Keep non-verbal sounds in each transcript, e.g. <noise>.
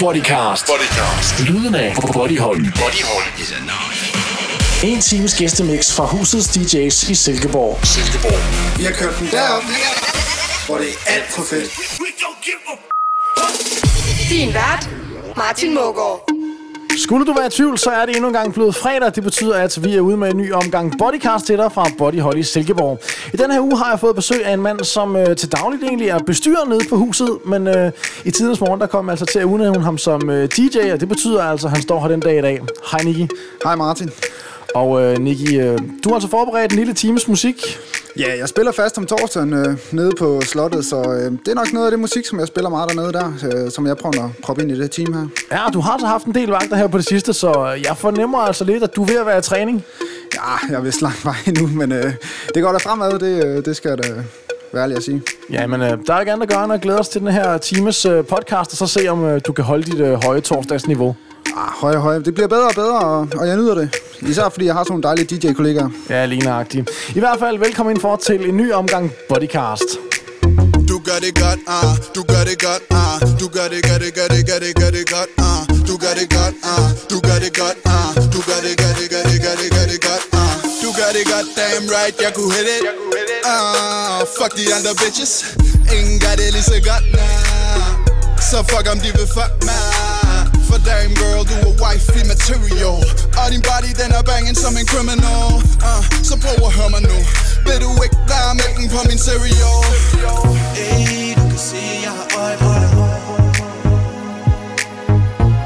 Bodycast. Bodycast. Lyden af Bodyhold. Bodyhold. En times gæstemix fra husets DJ's i Silkeborg. Silkeborg. Vi har kørt den derop, hvor det er alt for fedt. Din vært, Martin Mågaard. Skulle du være i tvivl, så er det endnu en gang blevet fredag. Det betyder, at vi er ude med en ny omgang Bodycast til dig fra Bodyhold i Silkeborg. I den her uge har jeg fået besøg af en mand, som øh, til dagligt egentlig er bestyrer nede på huset, men øh, i tidens morgen, der kom altså til at udnævne ham som øh, DJ, og det betyder altså, at han står her den dag i dag. Hej Niki. Hej Martin. Og øh, Niki, øh, du har altså forberedt en lille times musik. Ja, jeg spiller fast om torsdagen øh, nede på slottet, så øh, det er nok noget af det musik, som jeg spiller meget dernede der, øh, som jeg prøver at proppe ind i det team her. Ja, du har altså haft en del vagter her på det sidste, så jeg fornemmer altså lidt, at du er ved at være i træning. Ja, jeg er vist langt vej endnu, men øh, det går da fremad, det, øh, det skal jeg da være ærlig at sige. Ja, men øh, der er ikke andet at gøre end at glæde os til den her times øh, podcast, og så se, om øh, du kan holde dit øh, høje torsdagsniveau. Ah, høje, høje. Det bliver bedre og bedre, og, og jeg nyder det. Især fordi jeg har sådan nogle dejlige DJ-kollegaer. Ja, ligneragtigt. I hvert fald velkommen ind for til en ny omgang Bodycast. Du gør det godt, ah, du gør det godt, ah, du gør det, gør det, gør det, gør det, gør det godt, ah, du gør det godt, ah, du gør det godt, ah, du gør det, gør det, gør det, gør det, gør det godt, ah, du gør det godt, damn right, jeg kunne hit it, ah, fuck de andre bitches, ingen gør det lige så godt, nah, så fuck om de vil fuck mig. For damn girl, du er wifey material. Og din body, den er banging som en criminal. Uh, Så prøv at høre mig nu Vil du ikke være mælken på min cereal? Hey, du kan se, jeg har øje på dig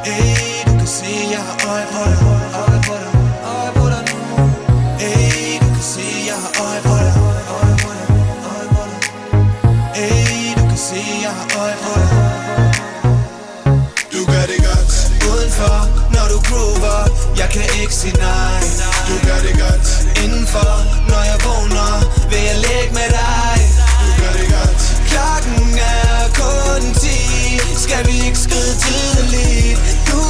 Hey, du kan se, jeg har øje på dig sige nej Du gør det godt. Indenfor, når jeg vågner Vil jeg ligge med dig. Du gør det godt. Klokken er kun 10 Skal vi ikke skride tidligt? Du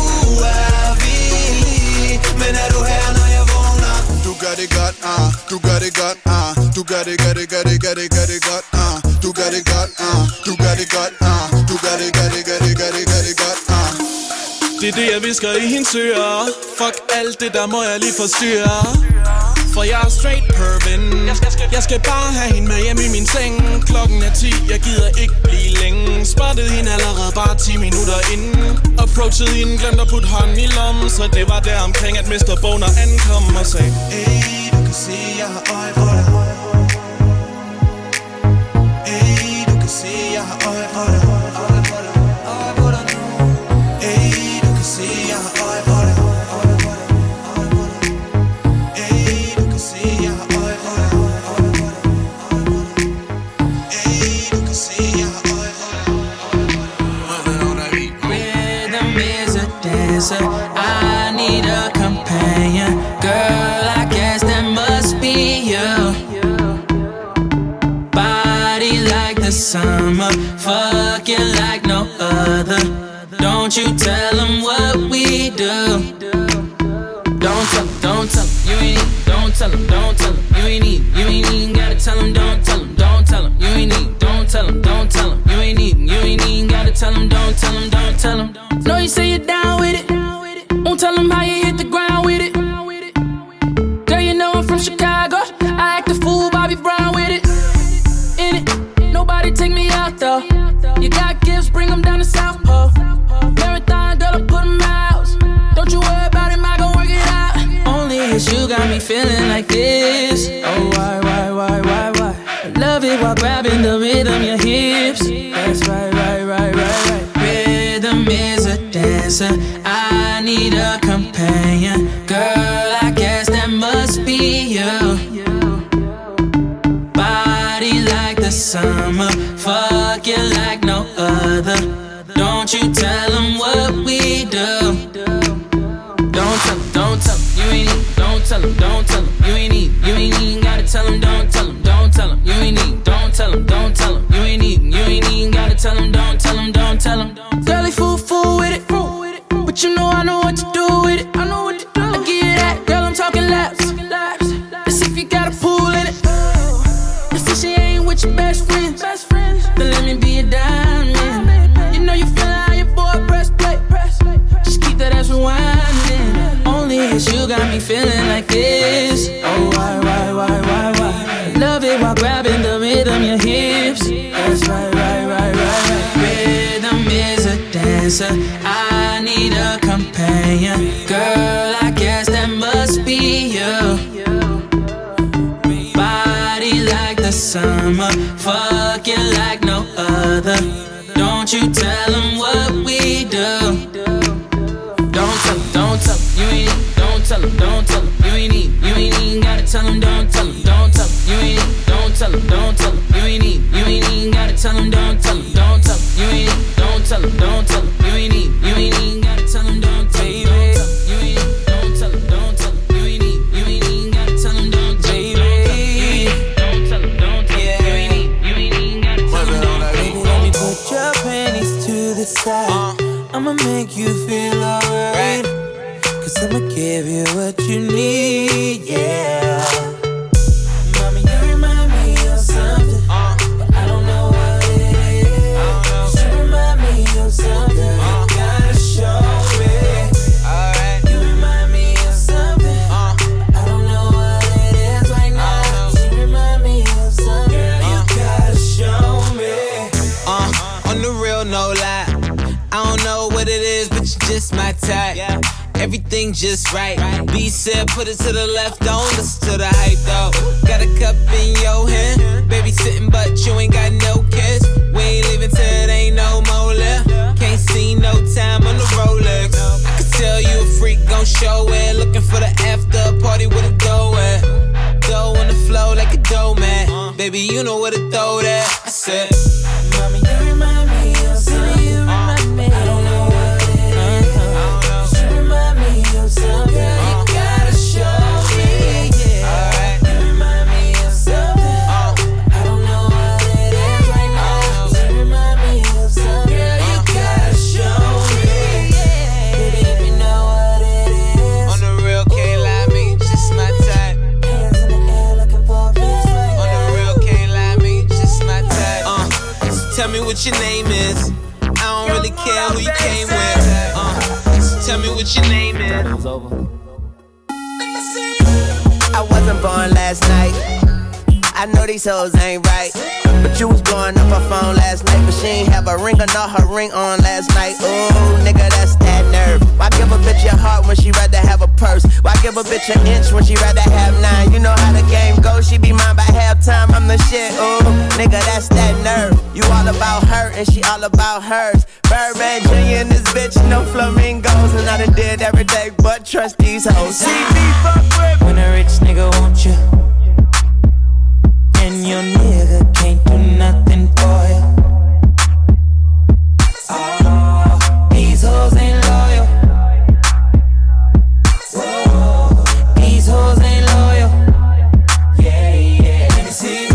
er villig. Men er du her, når jeg vågner? Du gør det godt, ah. Uh. Du gør det godt, ah. Uh. Du gør det, gør gør det, det jeg visker i hendes ører. Fuck alt det, der må jeg lige forstyrre For jeg er straight pervin. Jeg skal bare have hende med hjem i min seng. Klokken er 10, jeg gider ikke blive længe. Spottede hende allerede bare 10 minutter inden. Approachede hende, glemte at putte hånden i lommen. Så det var der omkring, at Mr. Boner ankom og sagde Ey, du kan se, jeg har øje på dig Don't you tell them what we do. Don't tell 'em, don't tell 'em, you ain't need, don't tell 'em, don't tell 'em, you ain't need, you ain't even gotta tell 'em, don't tell 'em, don't tell 'em, you ain't need, don't tell 'em, don't tell 'em, you ain't need, you ain't even gotta tell 'em, don't tell 'em, don't tell 'em. Know you say you're down with it, won't tell 'em how you hit the ground with it. Girl, you know I'm from Chicago, I act a fool, Bobby Brown with it. In it, nobody take me out though. You got gifts, bring 'em down to South got me feeling like this. Oh, why, why, why, why, why? Love it while grabbing the rhythm, your hips. That's right, right, right, right, right. Rhythm is a dancer. I need a companion. Girl, I guess that must be you. Body like the summer, fuck you like no other. Don't you tell them what we do. Don't tell, don't tell you ain't tell 'em, don't tell 'em, you ain't need, you ain't even gotta tell 'em, don't tell 'em, don't tell 'em, you ain't need, don't tell 'em, don't tell 'em, you ain't need, you ain't even gotta tell 'em, don't tell 'em, don't tell 'em. Girl, he fool, fool with it, but you know I know what to do with it. Cause you got me feeling like this. Oh, why, why, why, why, why? Love it while grabbing the rhythm, your hips. That's right, right, right, right. Rhythm is a dancer. I need a companion. Girl, I guess that must be you. Body like the summer. Fucking like no other. Don't you tell them what we do. Don't tell, don't tell, you ain't tell 'em, don't tell 'em, you ain't need, you ain't even gotta tell 'em, don't tell 'em, don't tell 'em, you ain't need, don't tell 'em, don't tell 'em, you ain't need, you ain't even gotta tell 'em, don't tell 'em, don't tell 'em, you ain't don't tell 'em, don't tell 'em, you ain't need, you ain't even gotta tell 'em, don't tell 'em, don't tell 'em, you ain't don't tell 'em, don't tell 'em, you ain't need, you ain't even gotta tell 'em, don't tell 'em, don't tell 'em, don't tell you ain't need, you ain't even gotta tell 'em, don't tell 'em. Baby, let me put your panties to the side. I'ma make you feel alright. I'ma give you what you need, yeah. Just right. B said, put it to the left, don't listen to the hype though. Got a cup in your hand, baby sitting, but you ain't got no kiss. We ain't leaving till it ain't no more left. Can't see no time on the Rolex. I could tell you a freak gon' show it. Looking for the after party with a dough at. Dough on the flow like a dough man. Baby, you know where to throw that. I said. What your name is. I don't really care who you came with. Uh, tell me what your name is. I wasn't born last night. I know these hoes ain't right. But you was blowing up her phone last night. But she ain't have a ring or not her ring on last night. Ooh, nigga, that's that nerve. Why give a bitch your heart when she rather have a purse? Why give a bitch an inch when she rather have nine? You know how the game goes. She be mine by halftime. I'm the shit. Ooh, nigga, that's that nerve. You all about her and she all about hers. Birdman Jr. and this bitch, no flamingos. And I done did everything but trust these hoes. See me fuck with When a rich nigga want you And your nigga can't do nothing for you Oh, these hoes ain't loyal. Whoa, these hoes ain't loyal. Yeah, yeah, let me see.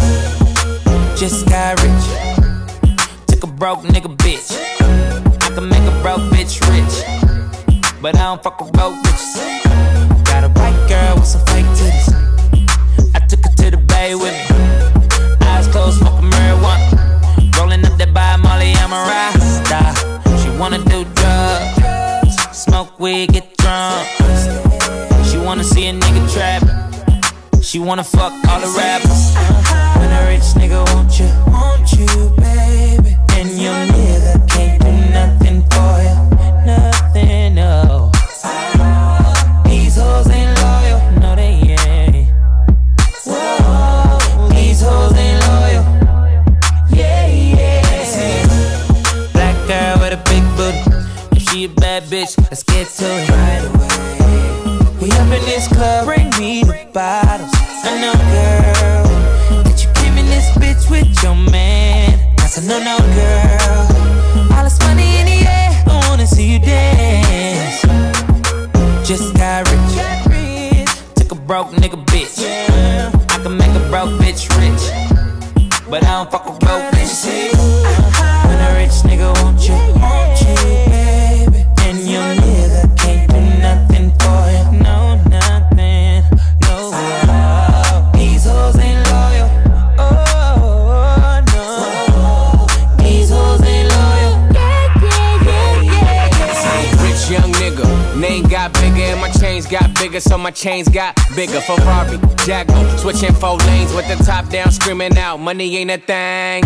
Just got rich. Took a broke nigga bitch. I can make a broke bitch rich. But I don't fuck with broke bitches. Got a white girl with some fake titties. I took her to the bay with me. That I'm a rasta. She wanna do drugs, smoke weed, get drunk. She wanna see a nigga trap. She wanna fuck all the rappers. When a rich nigga want you, want you, baby. And your nigga can't do nothing for you, nothing, no. These hoes ain't bitch, let's get screaming out, money ain't a thing.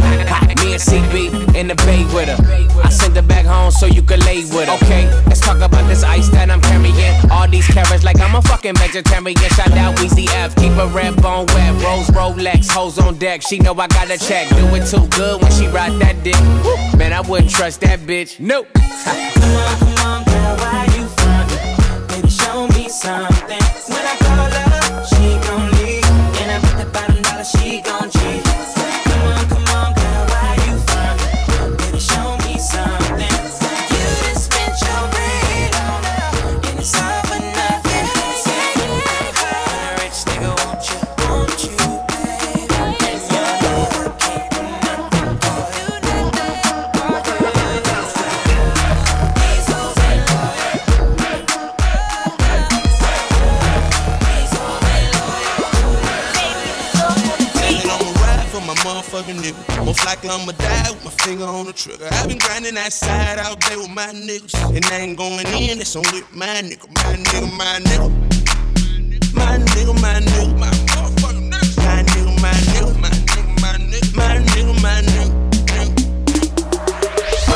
Me and CB in the bay with her. I sent her back home so you could lay with her. Okay, let's talk about this ice that I'm carrying All these carrots like I'm a fucking vegetarian. Shout out Weezy F, keep a red bone wet. Rose Rolex, hoes on deck. She know I got a check. Do it too good when she ride that dick. Man, I wouldn't trust that bitch. Nope. Me something. When I call her, she gon' leave. And I bet the bottom dollar she gon' likely I'ma die with my finger on the trigger. I've been grinding that side all day with my niggas. And I ain't going in, it's on with my nigga, my nigga, my nigga. My nigga, my nigga, my motherfucking nigga. My nigga, my nigga, my nigga, my nigga, my nigga, my nigga. My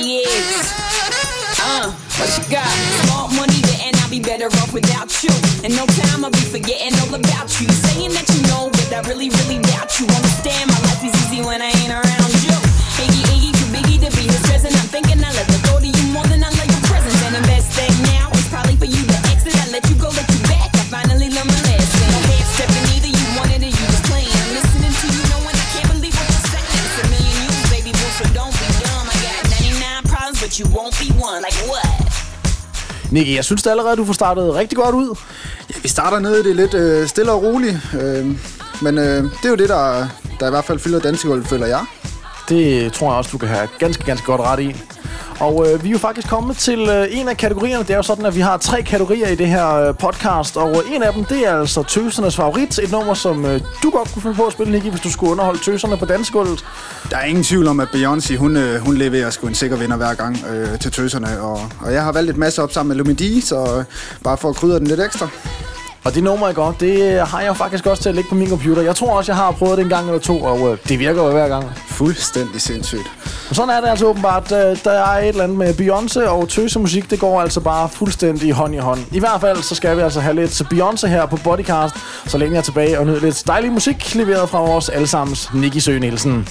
Is. Uh, what you got? Small money, and I'll be better off without you. And no time I'll be forgetting all about you. Saying that you know, but I really, really doubt you. Understand my life is easy when I ain't around Nicky, jeg synes allerede, du får startet rigtig godt ud. Ja, vi starter nede i det lidt øh, stille og roligt. Øh, men øh, det er jo det, der, der i hvert fald fylder dansegulvet, føler jeg. Det tror jeg også, du kan have ganske, ganske godt ret i. Og øh, vi er jo faktisk kommet til øh, en af kategorierne. Det er jo sådan, at vi har tre kategorier i det her øh, podcast. Og øh, en af dem, det er altså tøsernes favorit. Et nummer, som øh, du godt kunne finde på at spille, Nicky, hvis du skulle underholde tøserne på dansegulvet. Der er ingen tvivl om, at Beyoncé, hun, øh, hun leverer sgu en sikker vinder hver gang øh, til tøserne. Og, og jeg har valgt et masse op sammen med Lumidi, så øh, bare for at krydre den lidt ekstra. Og det nummer, ikke godt, det har jeg faktisk også til at lægge på min computer. Jeg tror også, jeg har prøvet det en gang eller to, og øh, det virker jo hver gang. Fuldstændig sindssygt. Og sådan er det altså åbenbart. Øh, der er et eller andet med Beyoncé og tøsemusik. Det går altså bare fuldstændig hånd i hånd. I hvert fald så skal vi altså have lidt Beyoncé her på Bodycast, så længe jeg er tilbage og nyde lidt dejlig musik leveret fra vores allesammens Nicky Søen Nielsen.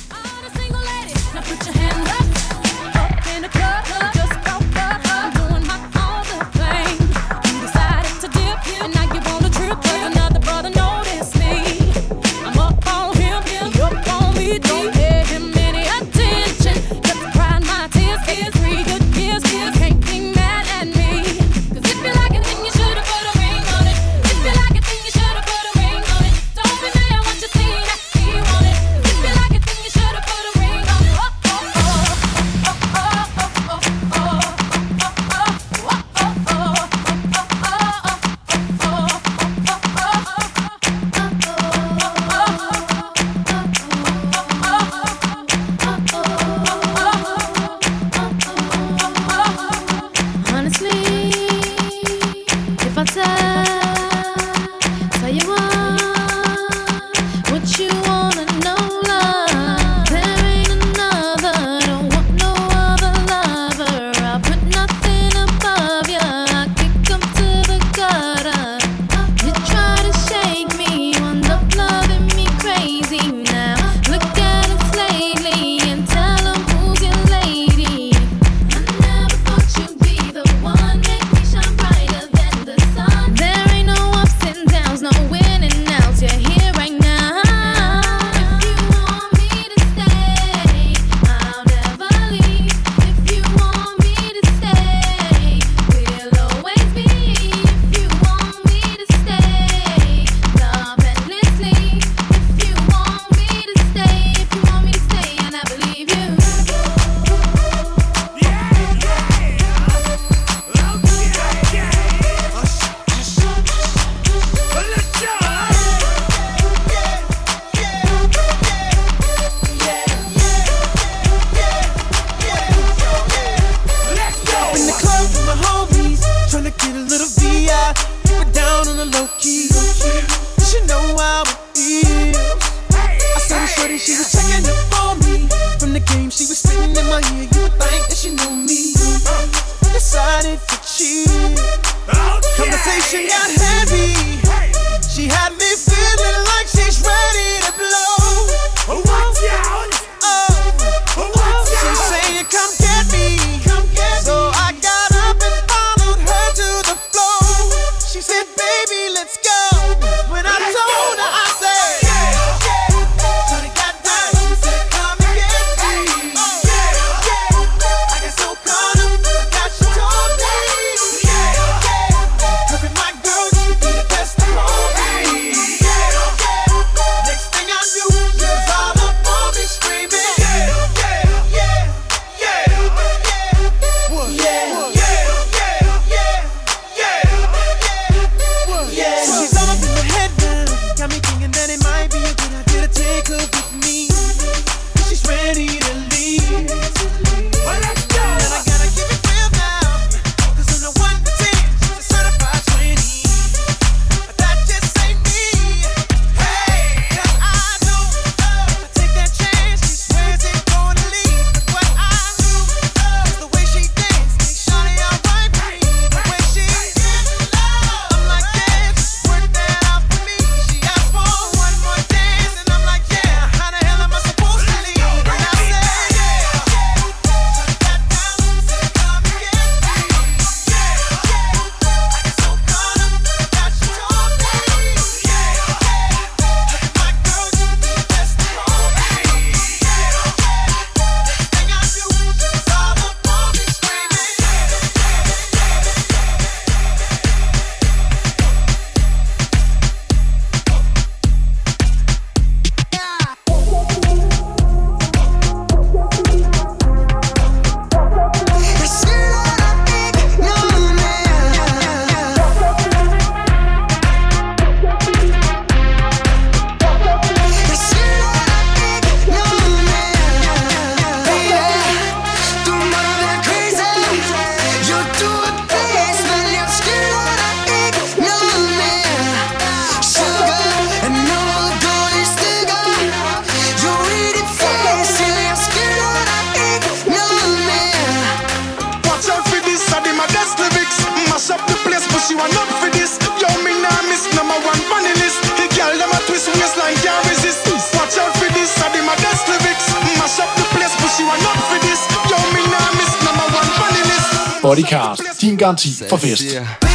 Garanti for fest.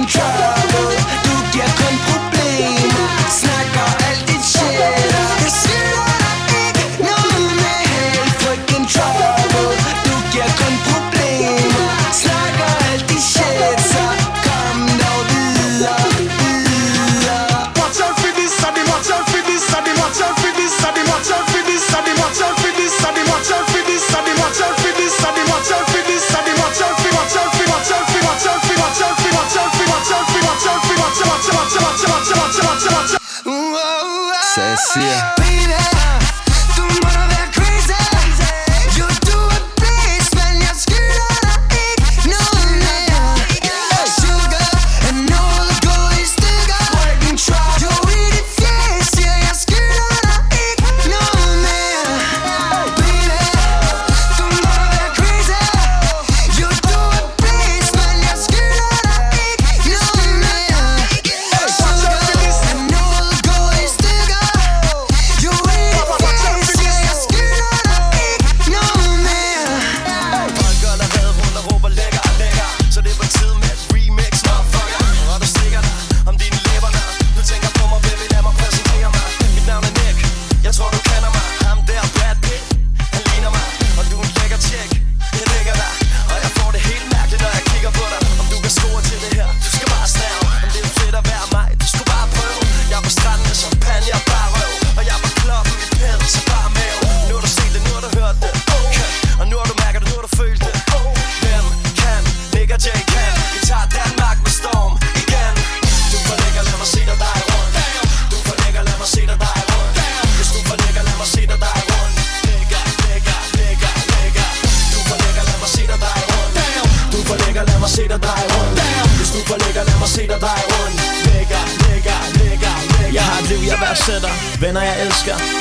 in trouble. yeah.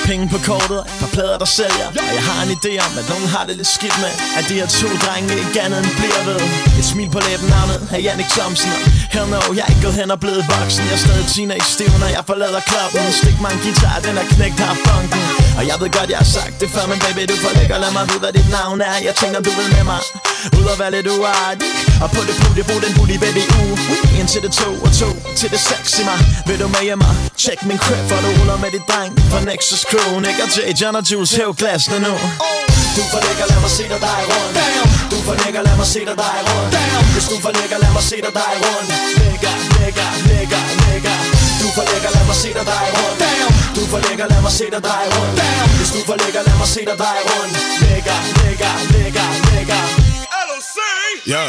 Penge på kortet Par plader, der sælger. Og jeg har en idé om, at nogen har det lidt skidt med At de her to drenge ikke andet end bliver ved. Et smil på læben navnet af Jannik Thomsen. Hell no, jeg er ikke gået hen og blevet voksen. Jeg er stadig teenage-stiv, når jeg forlader klubben Stik mig en guitar, den er knægt har funken og jeg ved godt, jeg har sagt det før Men baby, du får ikke lad mig vide, hvad dit navn er. Jeg tænker, du vil med mig. Ud og være lidt uartig Og på det pudie, brug den booty, baby, uh En til det to og to til det seks i mig. Vil du med hjemme? Tjek min crib, for du ruller med dit dreng For Nexus Crew, Nick og Jay, John og Jules, hæv glasene nu. Du får lækker, lad mig se dig dig rundt Du får lækker, lad mig se dig dig rundt Hvis du får lækker, lad mig se dig dig rundt Lækker, lækker, lækker, lækker Får lækker, lad mig se dig dig rundt Du får lækker, lad mig se dig dig rundt Hvis du får lækker, lad mig se dig dig rundt Lækker, lækker, lækker, lækker Ja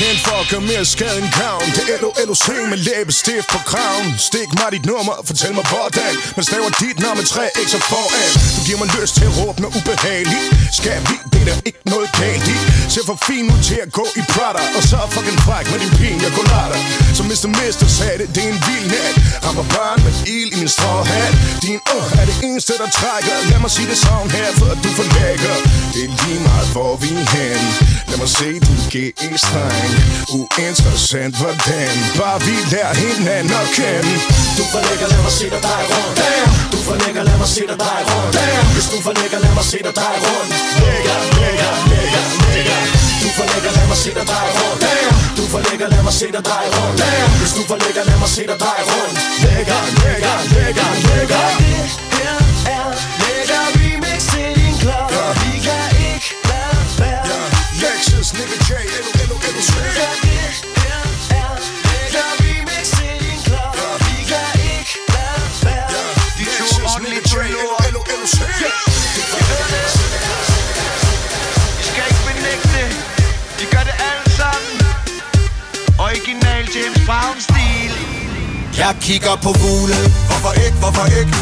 Kendt for at gøre mere skade end gavn. Det er du LOC med læbestift på kraven. Stik mig dit nummer, og fortæl mig hvordan. Man staver dit navn med tre x'er foran. Du giver mig lyst til at råbe noget ubehageligt. Skal vi, det er der ikke noget galt i. Ser for fin ud til at gå i Prada Og så er fucking fræk med din pina colada Som Mr. Mister sagde det, det er en vild nat. Rammer børn med ild i min stråhat. Din øh er det eneste der trækker? Lad mig sige det sådan her, for at du forlægger. Det er lige meget hvor vi er hen Lad mig se din G-streng Uinteressant hvordan Bare vi lærer hinanden at kende Du får lækker, lad mig se dig dig rundt. Damn. Du får lækker, lad mig se dig dig rundt. Damn. Hvis du får lækker, lad mig se dig dig rundt. Lækker, lækker, lækker, lækker. Du får lækker, lad mig se dig dig rundt. Damn. Du får lækker, lad mig se dig dig rundt. Damn. Hvis du får lækker, lad mig se dig dig rundt. Lækker, lækker, lækker, lækker. Det her er lækker remix til din klub Vi kan ikke lade være Lexus, nigga Jeg kigger på fugle. Hvorfor ikke, hvorfor ikke?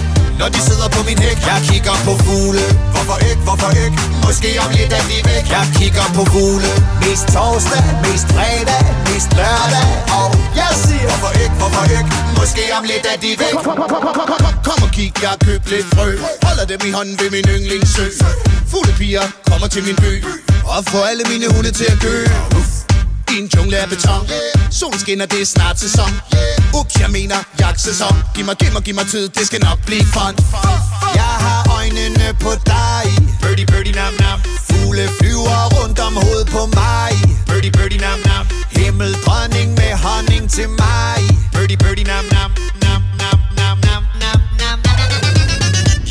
Når de sidder på min hæk Jeg kigger på fugle. Hvorfor ikke, hvorfor ikke? Måske om lidt er de væk. Jeg kigger på fugle. Mest torsdag, mest fredag, mest lørdag. Og jeg siger Hvorfor ikke, hvorfor ikke? Måske om lidt er de væk. Kom og kig, jeg køb lidt frø. Holder dem i hånden ved min yndlingssø. Fuglepiger kommer til min by. Og får alle mine hunde til at gø i en jungle af beton. Solen skinner, det er snart sæson. Ups, jeg mener jagtsæson. Giv mig, giv mig, giv mig tid, det skal nok blive fun. Jeg har øjnene på dig. Birdie, birdie, nam, nam. Fugle flyver rundt om hovedet på mig. Birdie, birdie, nam, nam. Himmeldronning med honning til mig. Birdie, birdie, nam, nam,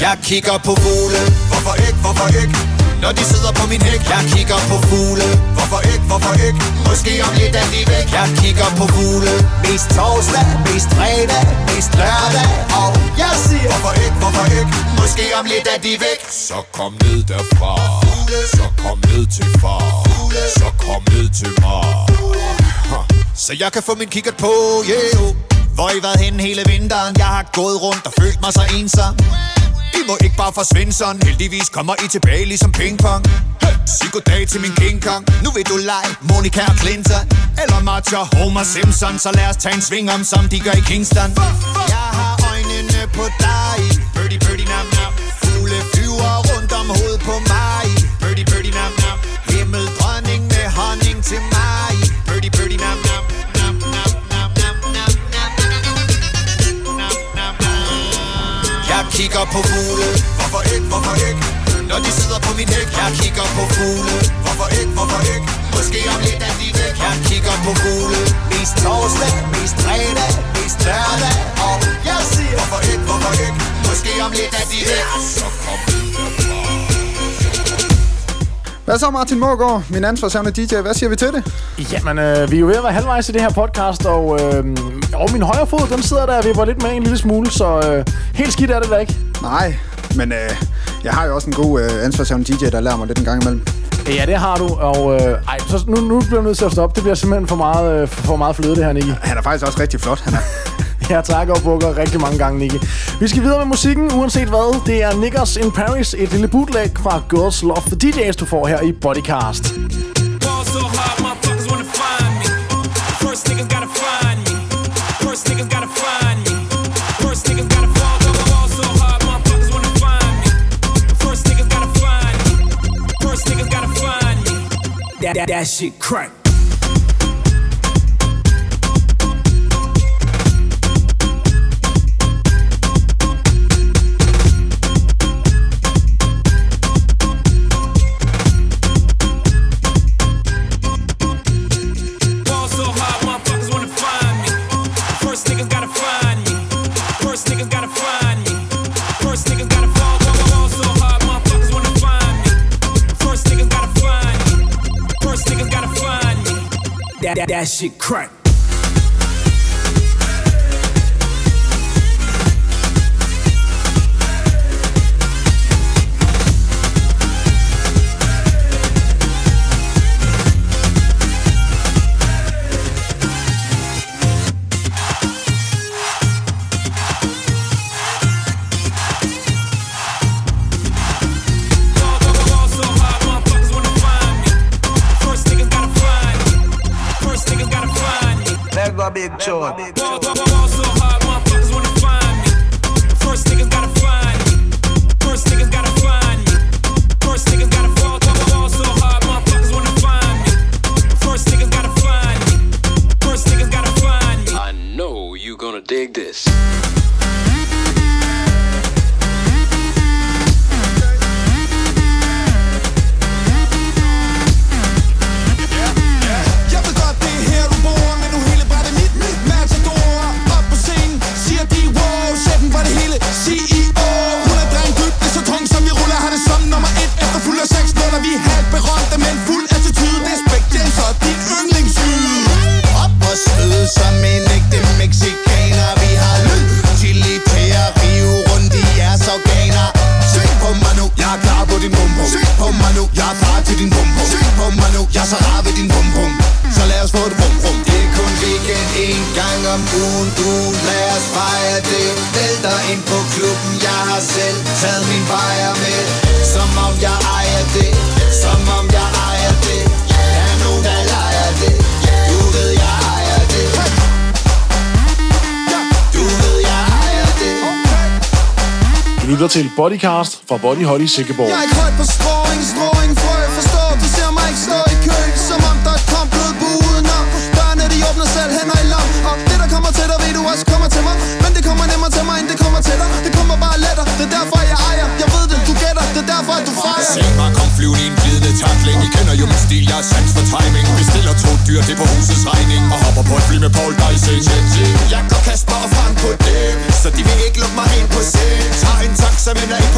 Jeg kigger på fugle. Hvorfor ikke, hvorfor ikke? Når de sidder på min hæk. Jeg kigger på fugle. Hvorfor ikke, hvorfor ikke? Måske om lidt er de væk. Jeg kigger på fugle. Mest torsdag, mest fredag, mest lørdag. Og jeg siger Hvorfor ikke, hvorfor ikke? Måske om lidt er de væk. Så kom ned derfra. Fugle. Så kom ned til far. Fugle. Så kom ned til mig Så jeg kan få min kikkert på, yeah. Hvor I været henne hele vinteren? Jeg har gået rundt og følt mig så ensom. I må ikke bare forsvinde sådan. Heldigvis kommer I tilbage ligesom pingpong. Hey, Sig goddag til min King Kong. Nu vil du lege Monica og Clinton. Eller Martha Homer Simpson. Så lad os tage en sving om som de gør i Kingston. Jeg har øjnene på dig. Birdie, birdie, nam, nam. Fugle flyver rundt om hovedet på mig. Kigger på fugle Hvorfor ikke, hvorfor ikke? Når de sidder på min hæk Jeg kigger på fugle Hvorfor ikke, hvorfor ikke? Måske om lidt er de væk Jeg kigger på fugle Mest torsdag, mest fredag, mest lørdag Og jeg siger Hvorfor ikke, hvorfor ikke? Måske om lidt er de væk Så kom hvad så, Martin Mågaard, min ansvarshavne DJ? Hvad siger vi til det? Jamen, øh, vi er jo ved at være halvvejs i det her podcast, og, øh, og min højre fod, den sidder der, og vipper lidt med en lille smule, så øh, helt skidt er det da ikke. Nej, men øh, jeg har jo også en god øh, ansvarshavne DJ, der lærer mig lidt en gang imellem. Ja, det har du, og øh, ej, så nu, nu bliver jeg nødt til at stoppe. Det bliver simpelthen for meget, øh, for meget fløde, det her, Nicky. Han er faktisk også rigtig flot, han er. <laughs> Ja, tak og bukker rigtig mange gange, Nicky. Vi skal videre med musikken, uanset hvad. Det er Nickers in Paris, et lille bootleg fra Girls Love for DJ's, du får her i Bodycast. That, that shit crack. shit crack. chore. til din bum bum. Kom mig nu, jeg så rar ved din bum bum. Så lad os få det bum bum Det er kun weekend en gang om ugen. Du lad os fejre det. Vælter ind på klubben Jeg har selv taget min bajer med. Som om jeg ejer det. Som om jeg ejer det. Der er Du ved jeg ejer Du ved jeg ejer det. Du lytter til Bodycast fra Body Holly Sikkeborg Jeg er ikke højt på strå fyrer det på husets regning Og hopper på et fly med Paul Dyson Jeg går Kasper og Frank på det Så de vil ikke lukke mig ind på scenen. Tager en taxa, men er ikke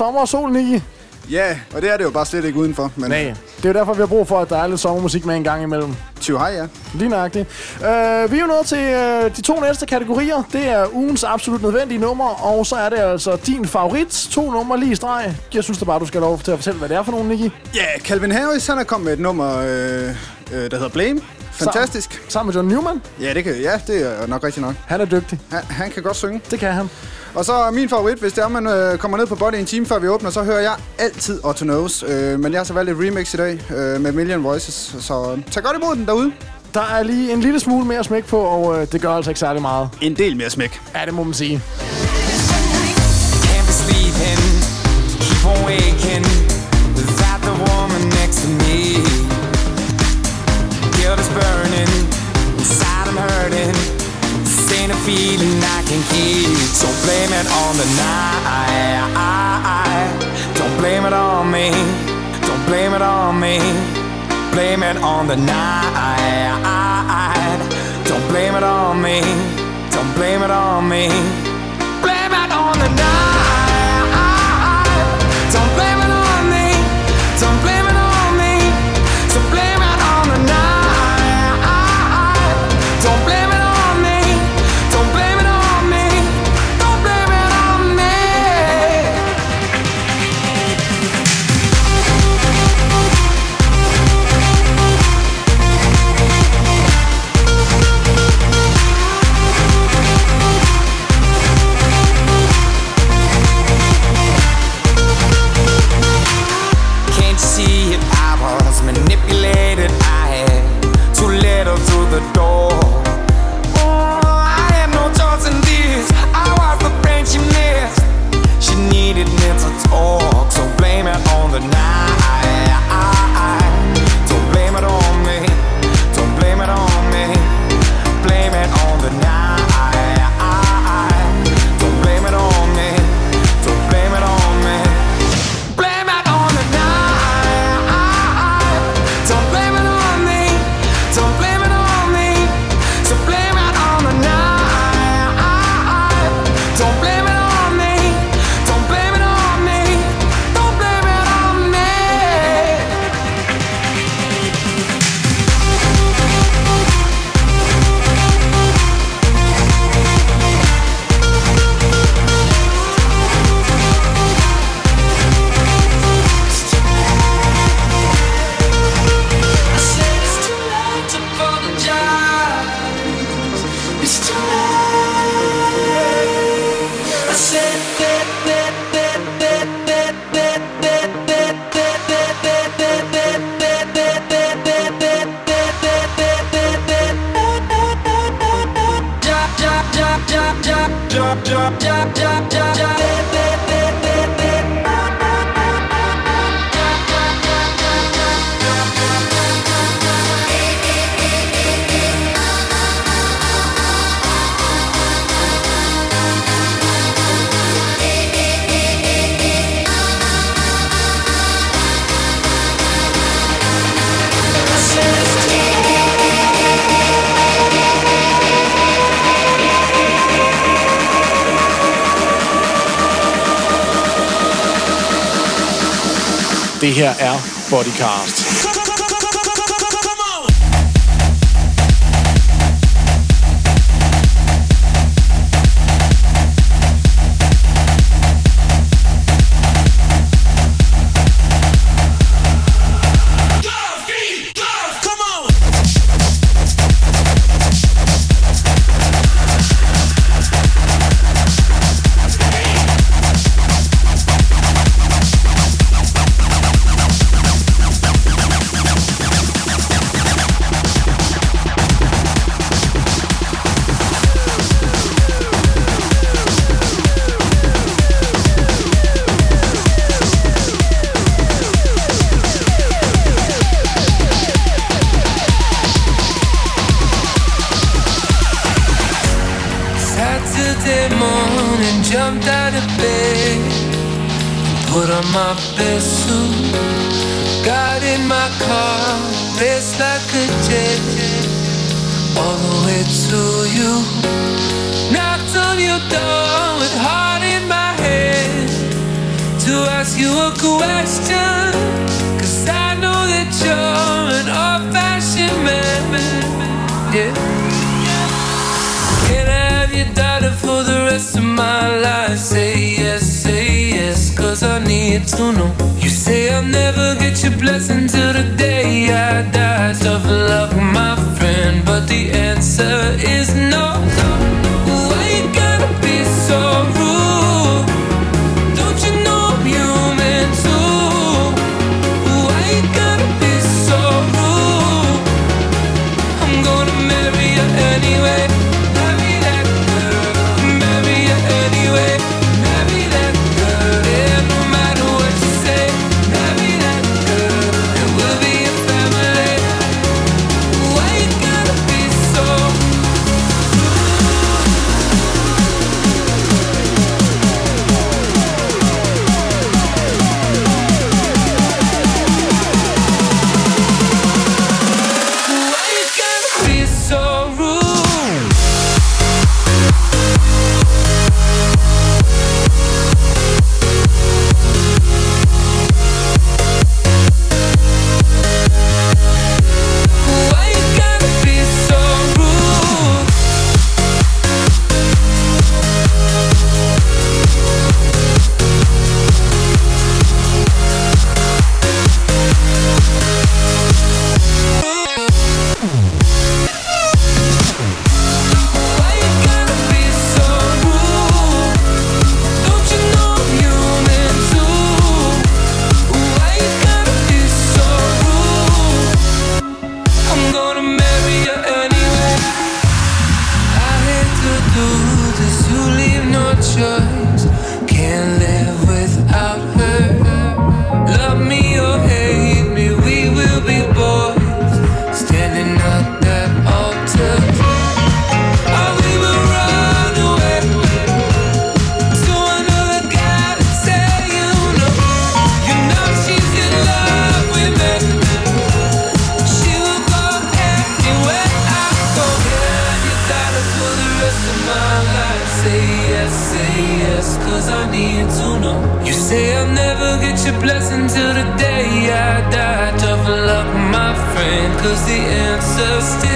sommer og solen i. Ja, og det er det jo bare slet ikke udenfor. Men... Nej, det er jo derfor, vi har brug for, at der er lidt sommermusik med en gang imellem. Tjo hej, ja. Lige nøjagtigt. Uh, vi er jo nået til uh, de to næste kategorier. Det er ugens absolut nødvendige nummer, og så er det altså din favorit. To numre lige i streg. Jeg synes da bare, du skal lov til at fortælle, hvad det er for nogen, Nicky. Ja, Calvin Harris, han er kommet med et nummer, øh, øh, der hedder Blame. Fantastisk. Sammen, sammen med John Newman. Ja, det, kan, ja, det er nok rigtigt nok. Han er dygtig. Han, han kan godt synge. Det kan han. Og så er min favorit, hvis det er, man øh, kommer ned på Body en time før vi åbner, så hører jeg altid Otto Knows. Øh, men jeg har så valgt et remix i dag øh, med Million Voices, så tag godt imod den derude. Der er lige en lille smule mere smæk på, og øh, det gør altså ikke særlig meget. En del mere smæk. Ja, det må man sige. Keep on waking without the woman next to me. Guilt is burning, inside I'm hurting. This ain't a feeling I can keep. So blame it on the night. Don't blame it on me. Don't blame it on me. Blame it on the night. Don't blame it on me. Don't blame it on me. Blame it on the night. Det her er Bodycast. A blessing till the day I die. Tough luck, my friend, cause the answer's still.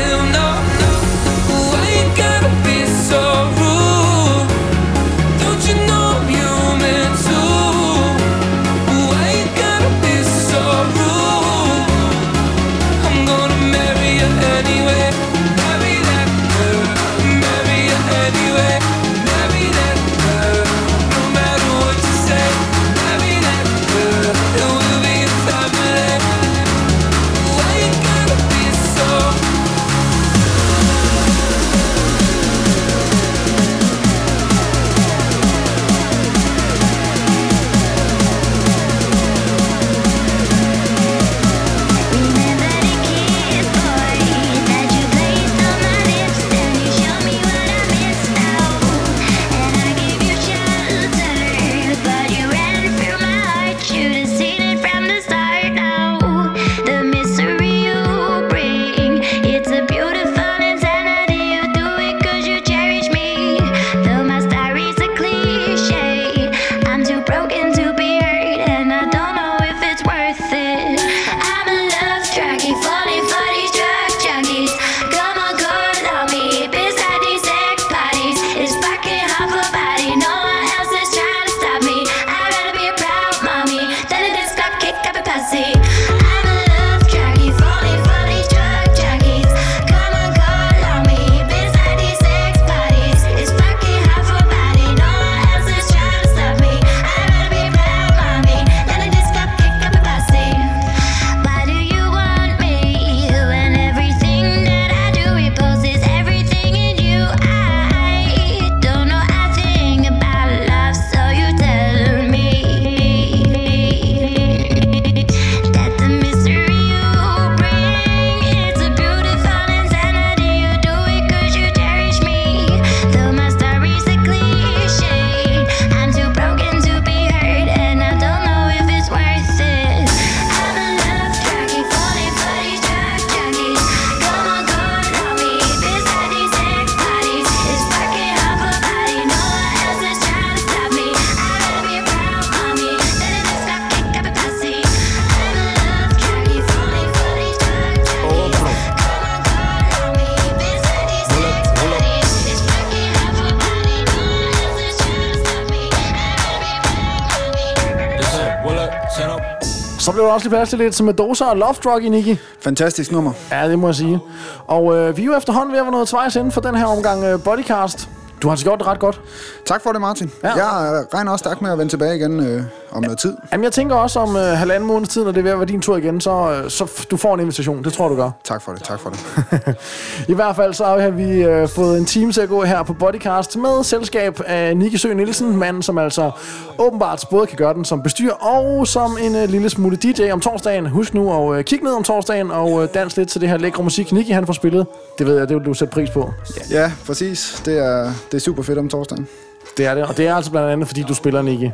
Også lige plads til lidt som Medosa og Love Drug i Nicky. Fantastisk nummer. Ja, det må jeg sige. Og øh, vi er jo efterhånden ved at være noget tvejs inden for den her omgang øh, Bodycast. Du har altså gjort det ret godt. Tak for det, Martin. Ja. Jeg regner også stærkt med at vende tilbage igen øh, om noget tid. Jamen, jeg tænker også om øh, halvanden måneds tid, når det er ved at være din tur igen, så, øh, så du får en invitation. Det tror du gør. Tak for det, tak for det. <laughs> I hvert fald så har vi øh, fået en time til at gå her på Bodycast med selskab af Nicky Sø Nielsen, manden som altså åbenbart både kan gøre den som bestyr og som en øh, lille smule DJ om torsdagen. Husk nu at øh, kigge ned om torsdagen og øh, dans lidt til det her lækre musik, Nicky han får spillet. Det ved jeg, det vil du sætte pris på. Ja, præcis. Det er, det er super fedt om torsdagen. Det er det, og det er altså blandt andet, fordi du spiller Nicky.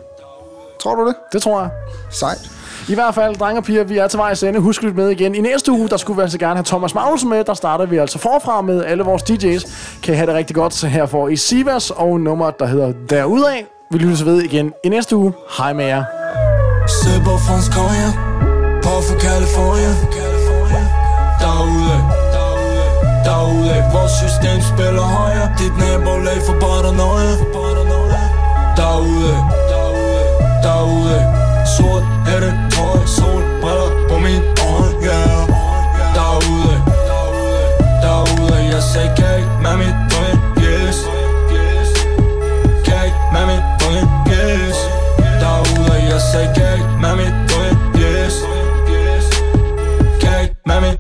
Tror du det? Det tror jeg. Sejt. I hvert fald, drenge og piger, vi er til vejs ende. Husk lytte med igen. I næste uge, der skulle vi altså gerne have Thomas Magnussen med. Der starter vi altså forfra med alle vores DJ's. Kan I have det rigtig godt. Så her får I Sivas og nummeret, der hedder Derudaf. Vi lyttes ved igen i næste uge. Hej med jer. Sipper fransk cognac På for California Derude Derude Vores system spiller højere Dit nabolag for paranoia Derude Derude. Sort hætte, trøje, sol, briller på min øje, yeah Derude Derude. Jeg sagde kage med mit drøm, yes. Kage med mit drøm, yes. Derude Jeg sagde kage med mit drøm, yes. Kage med mit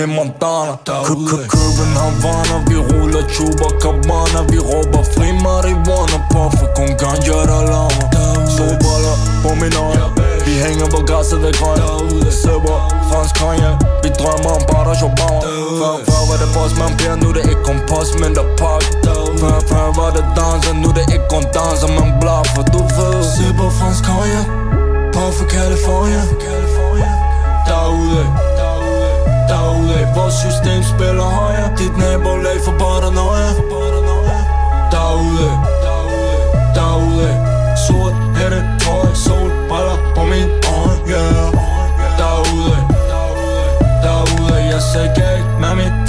i Montana Køben Havana Vi ruller chuba cabana Vi råber fri marijuana Puffer kun ganja der larmer Solbriller på min øje. Vi hænger på græsset ved grøn Sipper fransk cognac Vi drømmer om Barack Obama Før, før var det boss man bliver Nu det ikke kun post, men der pakke Før, før var det danser Nu det ikke kun danser, man blaffer Du ved. Sipper fransk cognac På for California. Derude Vores system spiller højere. Dit nabolag for paranoia Derude Derude Sort hætte, tøj sol, briller på min øje, yeah Derude Derude. Jeg sagde galt med mit